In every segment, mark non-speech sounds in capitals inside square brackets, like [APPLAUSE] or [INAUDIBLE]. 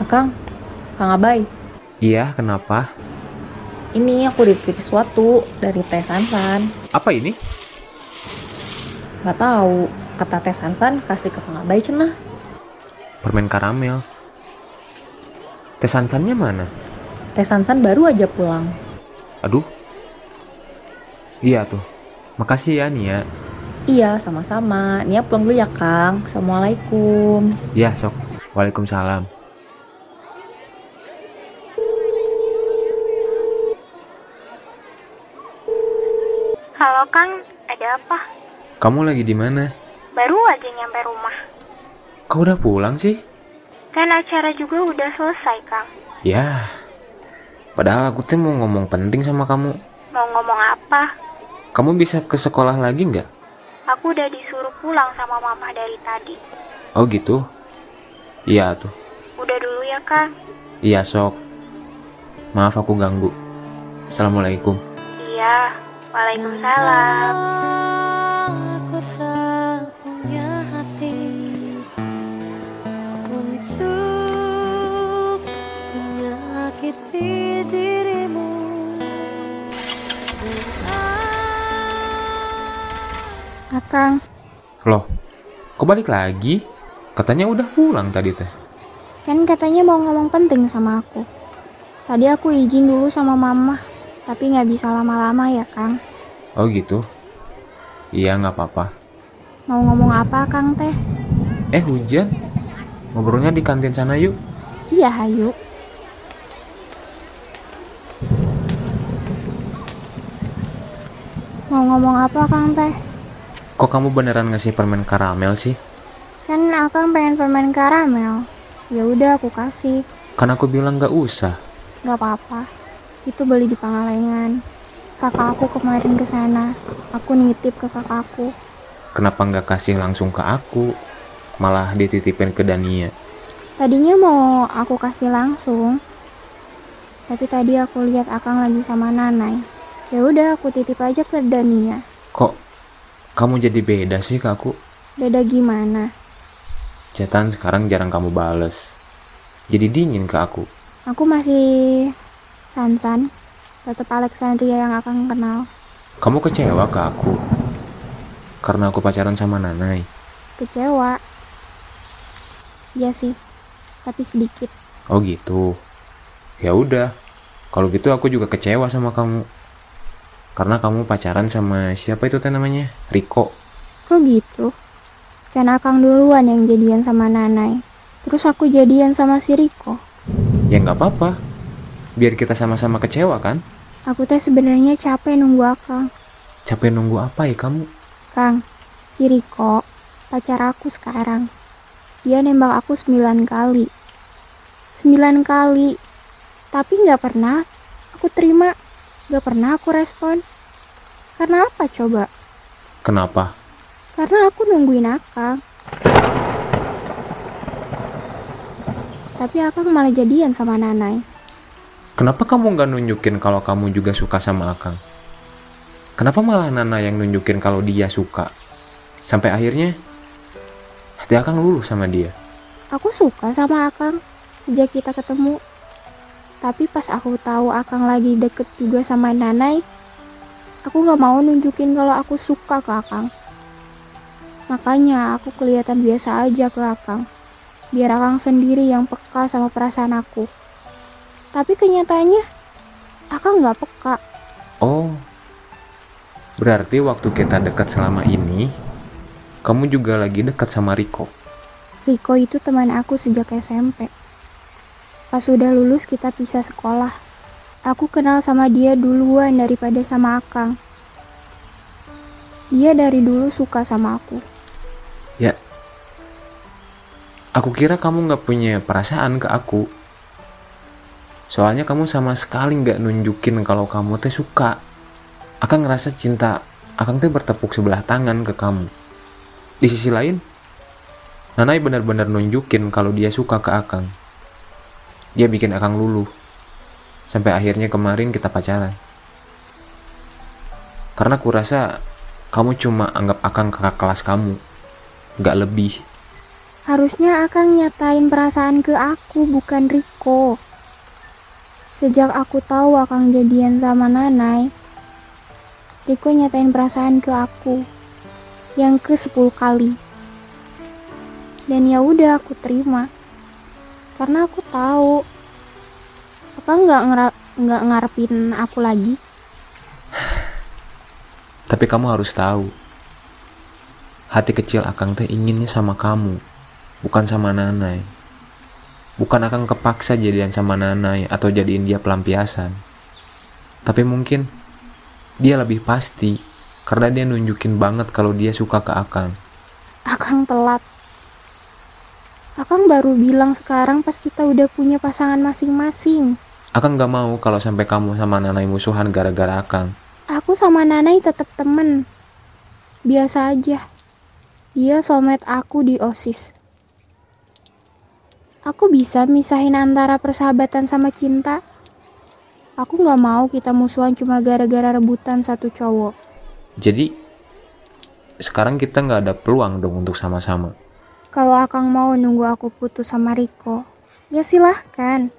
Akang, Kang Abai, Iya, kenapa? ini aku dititip sesuatu dari Teh Sansan. Apa ini? Gak tahu, kata Teh Sansan kasih ke Kang Abai cenah. Permen karamel. Teh sansannya mana? Teh Sansan baru aja pulang. Aduh. Iya tuh. Makasih ya Nia. Iya, sama-sama. Nia pulang dulu ya, Kang. Assalamualaikum. Ya, sok. Waalaikumsalam. Kang, ada apa? Kamu lagi di mana? Baru aja nyampe rumah. Kau udah pulang sih? Kan acara juga udah selesai Kang. Ya. Padahal aku tuh mau ngomong penting sama kamu. Mau ngomong apa? Kamu bisa ke sekolah lagi nggak? Aku udah disuruh pulang sama mama dari tadi. Oh gitu? Iya tuh. Udah dulu ya Kang. Iya sok. Maaf aku ganggu. Assalamualaikum. Iya, Waalaikumsalam. Aku tak punya hati untuk menyakiti dirimu. Akang, Loh, kok balik lagi? Katanya udah pulang tadi teh. Kan katanya mau ngomong penting sama aku. Tadi aku izin dulu sama mama, tapi nggak bisa lama-lama ya, Kang. Oh gitu? Iya nggak apa-apa. Mau ngomong apa, Kang Teh? Eh hujan? Ngobrolnya di kantin sana yuk. Iya, hayu. Mau ngomong apa, Kang Teh? Kok kamu beneran ngasih permen karamel sih? Kan Akang pengen permen karamel. Ya udah aku kasih. Kan aku bilang nggak usah. Gak apa-apa. Itu beli di Pangalengan. Kakak aku kemarin ke sana. Aku nitip ke kakakku. Kenapa nggak kasih langsung ke aku? Malah dititipin ke Dania. Tadinya mau aku kasih langsung. Tapi tadi aku lihat Akang lagi sama Nanai. Ya udah aku titip aja ke Dania. Kok kamu jadi beda sih ke aku? Beda gimana? Cetan sekarang jarang kamu bales. Jadi dingin ke aku. Aku masih Sansan. Tetap Alexandria yang Akang kenal. Kamu kecewa ke aku? Karena aku pacaran sama Nanai. Kecewa. Iya sih. Tapi sedikit. Oh gitu. Ya udah. Kalau gitu aku juga kecewa sama kamu. Karena kamu pacaran sama siapa itu teh namanya? Riko. Kok gitu? Kan Akang duluan yang jadian sama Nanai. Terus aku jadian sama si Riko. Ya nggak apa-apa. Biar kita sama-sama kecewa kan? Aku teh sebenarnya capek nunggu Akang. Capek nunggu apa ya kamu? Kang, si Riko, pacar aku sekarang. Dia nembak aku sembilan kali. Sembilan kali. Tapi nggak pernah aku terima. Nggak pernah aku respon. Karena apa coba? Kenapa? Karena aku nungguin Akang. Tapi Akang malah jadian sama Nanai. Kenapa kamu nggak nunjukin kalau kamu juga suka sama Akang? Kenapa malah Nana yang nunjukin kalau dia suka? Sampai akhirnya hati Akang luluh sama dia. Aku suka sama Akang sejak kita ketemu. Tapi pas aku tahu Akang lagi deket juga sama Nanai, aku gak mau nunjukin kalau aku suka ke Akang. Makanya aku kelihatan biasa aja ke Akang. Biar Akang sendiri yang peka sama perasaan aku. Tapi kenyataannya, Akang gak peka. Oh, berarti waktu kita dekat selama ini, kamu juga lagi dekat sama Riko. Riko itu teman aku sejak SMP. Pas sudah lulus kita pisah sekolah. Aku kenal sama dia duluan daripada sama Akang. Dia dari dulu suka sama aku. Ya, aku kira kamu nggak punya perasaan ke aku. Soalnya kamu sama sekali nggak nunjukin kalau kamu teh suka. Akang ngerasa cinta, Akang teh bertepuk sebelah tangan ke kamu. Di sisi lain, Nanai benar-benar nunjukin kalau dia suka ke Akang. Dia bikin Akang luluh. Sampai akhirnya kemarin kita pacaran. Karena kurasa kamu cuma anggap Akang kakak kelas kamu. Gak lebih. Harusnya Akang nyatain perasaan ke aku, bukan Riko. Sejak aku tahu Akang jadian sama Nanai, Riko nyatain perasaan ke aku yang ke 10 kali. Dan ya udah aku terima. Karena aku tahu Akang nggak nggak ngarepin aku lagi. Tapi kamu harus tahu, hati kecil Akang teh inginnya sama kamu, bukan sama Nanai. Bukan Akang kepaksa jadian sama Nanai atau jadiin dia pelampiasan. Tapi mungkin dia lebih pasti karena dia nunjukin banget kalau dia suka ke Akang. Akang telat. Akang baru bilang sekarang pas kita udah punya pasangan masing-masing. Akang gak mau kalau sampai kamu sama Nanai musuhan gara-gara Akang. Aku sama Nanai tetap temen. Biasa aja. Dia soulmate aku di OSIS. Aku bisa misahin antara persahabatan sama cinta. Aku nggak mau kita musuhan cuma gara-gara rebutan satu cowok. Jadi sekarang kita nggak ada peluang dong untuk sama-sama. Kalau Akang mau nunggu aku putus sama Riko, ya silahkan.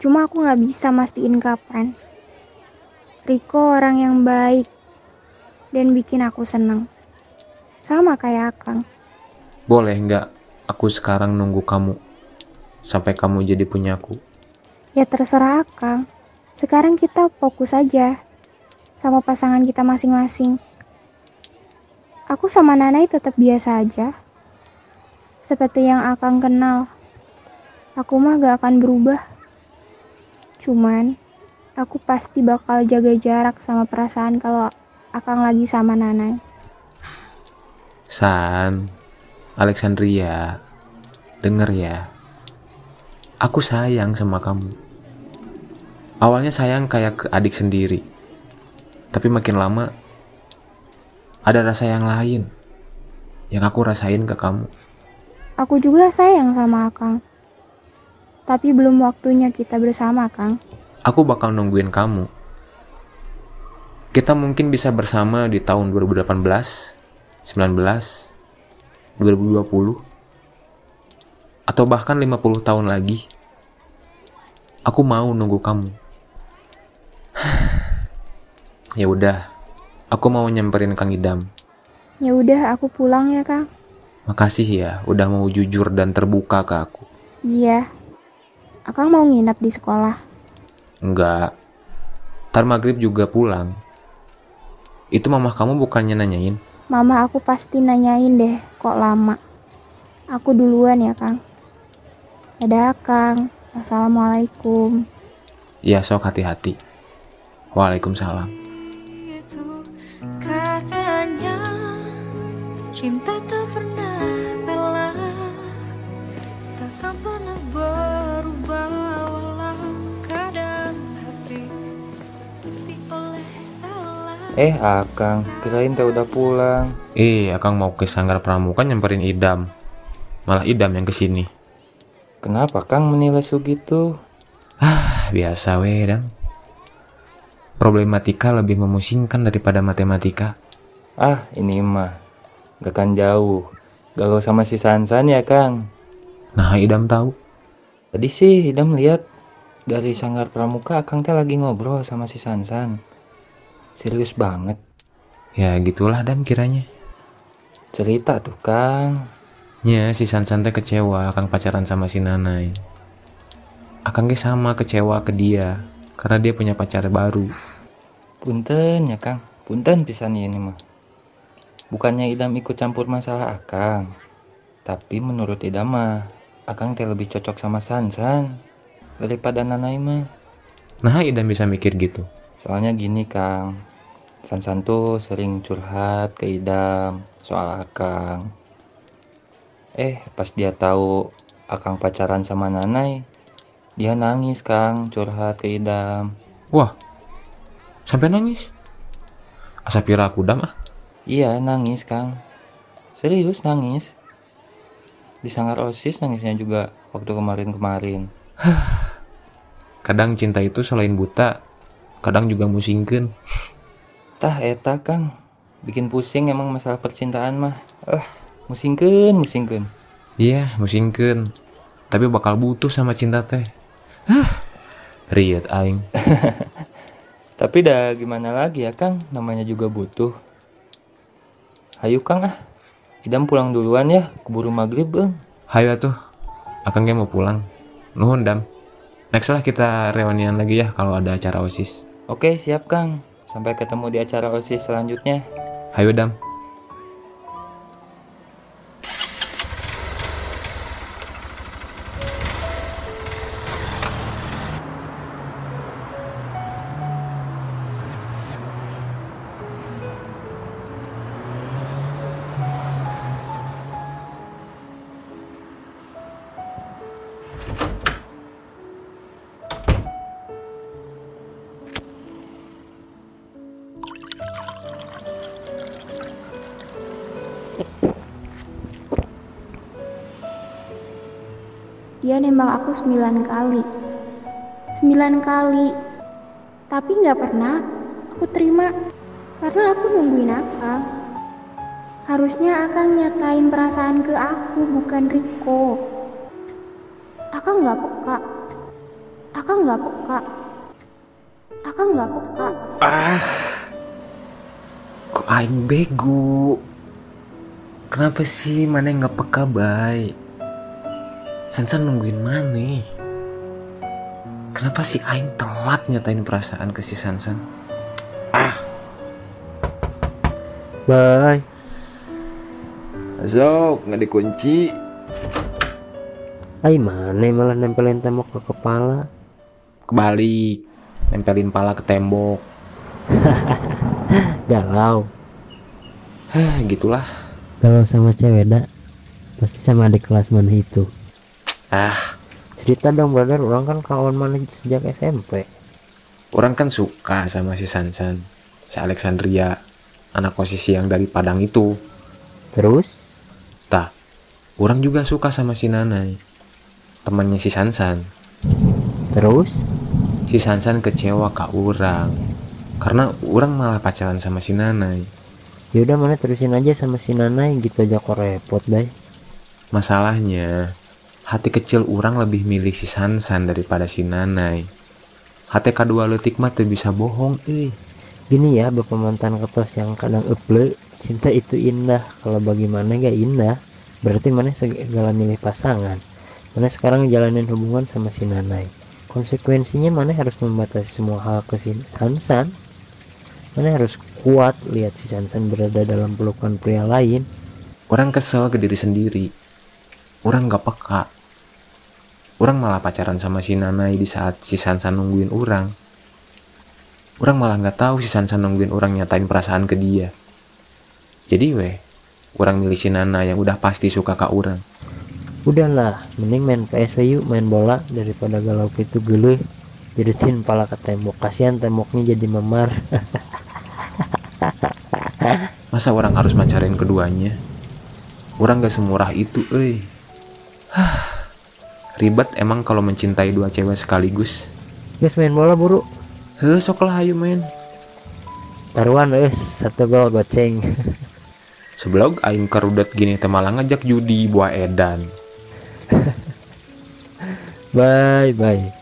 Cuma aku nggak bisa mastiin kapan. Riko orang yang baik dan bikin aku seneng. Sama kayak Akang. Boleh nggak aku sekarang nunggu kamu sampai kamu jadi punyaku? Ya terserah Akang. Sekarang kita fokus aja sama pasangan kita masing-masing. Aku sama Nanai tetap biasa aja. Seperti yang Akang kenal. Aku mah gak akan berubah. Cuman, aku pasti bakal jaga jarak sama perasaan kalau Akang lagi sama Nanai. San, Alexandria, denger ya. Aku sayang sama kamu. Awalnya sayang kayak ke adik sendiri. Tapi makin lama, ada rasa yang lain yang aku rasain ke kamu. Aku juga sayang sama Akang. Tapi belum waktunya kita bersama, Kang. Aku bakal nungguin kamu. Kita mungkin bisa bersama di tahun 2018, 19, 2020, atau bahkan 50 tahun lagi. Aku mau nunggu kamu. [SIGHS] ya udah, aku mau nyamperin Kang Idam. Ya udah, aku pulang ya, Kang. Makasih ya, udah mau jujur dan terbuka ke aku. Iya. Akang mau nginep di sekolah. Enggak. Ntar maghrib juga pulang. Itu mamah kamu bukannya nanyain? Mama aku pasti nanyain deh, kok lama. Aku duluan ya, Kang. Dadah, Kang. Assalamualaikum. Ya sok hati-hati. Waalaikumsalam. Itu katanya cinta tak pernah Eh, Akang, kirain teh udah pulang. Eh, Akang mau ke Sanggar Pramuka nyamperin Idam. Malah Idam yang ke sini. Kenapa Kang menilai segitu? Ah, biasa weh, Dam. Problematika lebih memusingkan daripada matematika. Ah, ini mah. Gak kan jauh. Galau sama si Sansan ya, Kang. Nah, Idam tahu. Tadi sih Idam lihat dari Sanggar Pramuka Akang teh lagi ngobrol sama si Sansan. Serius banget. Ya, gitulah Dam kiranya. Cerita tuh, Kang. Ya, si Sansan teh kecewa Akang pacaran sama si Nanai. Akang ge sama kecewa ke dia karena dia punya pacar baru. Punten ya, Kang. Punten pisan ini mah. Bukannya Idam ikut campur masalah Akang. Tapi menurut Idam mah, Akang teh lebih cocok sama Sansan daripada Nanai mah. Nah, Idam bisa mikir gitu. Soalnya gini Kang, Sansan tuh sering curhat ke Idam soal Akang. Eh, pas dia tahu Akang pacaran sama Nanai, dia nangis Kang curhat ke Idam. Wah, sampai nangis. Asa pira aku Dam ah. Iya nangis Kang, serius nangis. Di Sanggar Osis nangisnya juga waktu kemarin-kemarin. [SIGHS] Kadang cinta itu selain buta, kadang juga musingkeun. [LAUGHS] Tah eta Kang, bikin pusing emang masalah percintaan mah. Ah, musingkeun, musingkeun. Iya, musingkeun. Tapi bakal butuh sama cinta teh. Hah, riet aing. [LAUGHS] Tapi dah gimana lagi ya Kang, namanya juga butuh. Hayu Kang ah, Idam pulang duluan ya, keburu maghrib bang. Hayo tuh, akan mau pulang. Nuhun dam. Next lah kita reunian lagi ya kalau ada acara osis. Oke siap Kang, sampai ketemu di acara OSIS selanjutnya. Hayo dam. Dia nembak aku sembilan kali. Sembilan kali. Tapi nggak pernah aku terima. Karena aku nungguin Akang. Harusnya Akang nyatain perasaan ke aku, bukan Riko. Akang nggak peka. Akang nggak peka. Akang nggak peka. Ah, kok aing bego? Kenapa sih mana nggak peka baik? Sansan nungguin mana? Kenapa sih aing telat nyatain perasaan ke si Sansan? Ah, Bye. Sok, nggak dikunci. Ay mana malah nempelin tembok ke kepala. Kebalik, nempelin pala ke tembok. [LAUGHS] Galau. Hah, gitulah. Galau sama cewek dak. Pasti sama adik kelas mana itu. Ah, Cerita dong brother, orang kan kawan mana sejak SMP. orang kan suka sama si Sansan, si Alexandria, anak posisi yang dari Padang itu. Terus? Tah, orang juga suka sama si Nanai, temannya si Sansan. Terus? Si Sansan kecewa ke orang, karena orang malah pacaran sama si Nanai. Yaudah mana terusin aja sama si Nanai gitu aja kok repot bay. Masalahnya, hati kecil orang lebih milih si Sansan daripada si Nanai. Hati kedua letik mah bisa bohong, eh. Gini ya bapak mantan ketos yang kadang eple Cinta itu indah Kalau bagaimana gak indah Berarti mana segala milih pasangan Mana sekarang jalanin hubungan sama si Nanai Konsekuensinya mana harus membatasi semua hal ke si Sansan Mana harus kuat lihat si Sansan berada dalam pelukan pria lain Orang kesel ke diri sendiri. Orang gak peka. Orang malah pacaran sama si Nanai di saat si Sansan nungguin orang. Orang malah nggak tahu si Sansan nungguin orang nyatain perasaan ke dia. Jadi weh, orang milih si Nana yang udah pasti suka ke orang. Udahlah mending main PSV yuk main bola Daripada galau gitu geluh Jadiin pala ke tembok Kasihan temboknya jadi memar [LAUGHS] Masa orang harus macarin keduanya? Orang gak semurah itu, eh. [SIGHS] Ribet emang kalau mencintai dua cewek sekaligus. Guys main bola buru Heh, sok lah ayo main. Taruhan guys Satu gol goceng [LAUGHS] Seblog aing karudet gini teh malah ngajak judi buah edan. [LAUGHS] Bye bye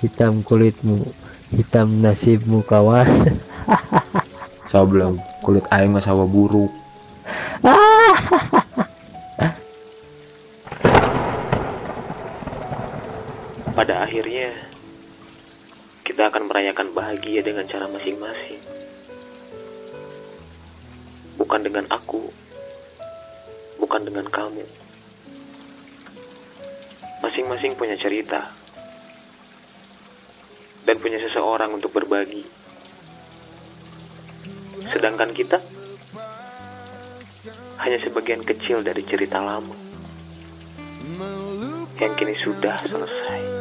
Hitam kulitmu Hitam nasibmu kawan [LAUGHS] Seblog kulit aing mah sawa buruk. Pada akhirnya, kita akan merayakan bahagia dengan cara masing-masing. Bukan dengan aku, bukan dengan kamu. Masing-masing punya cerita dan punya seseorang untuk berbagi. Sedangkan kita hanya sebagian kecil dari cerita lama yang kini sudah selesai.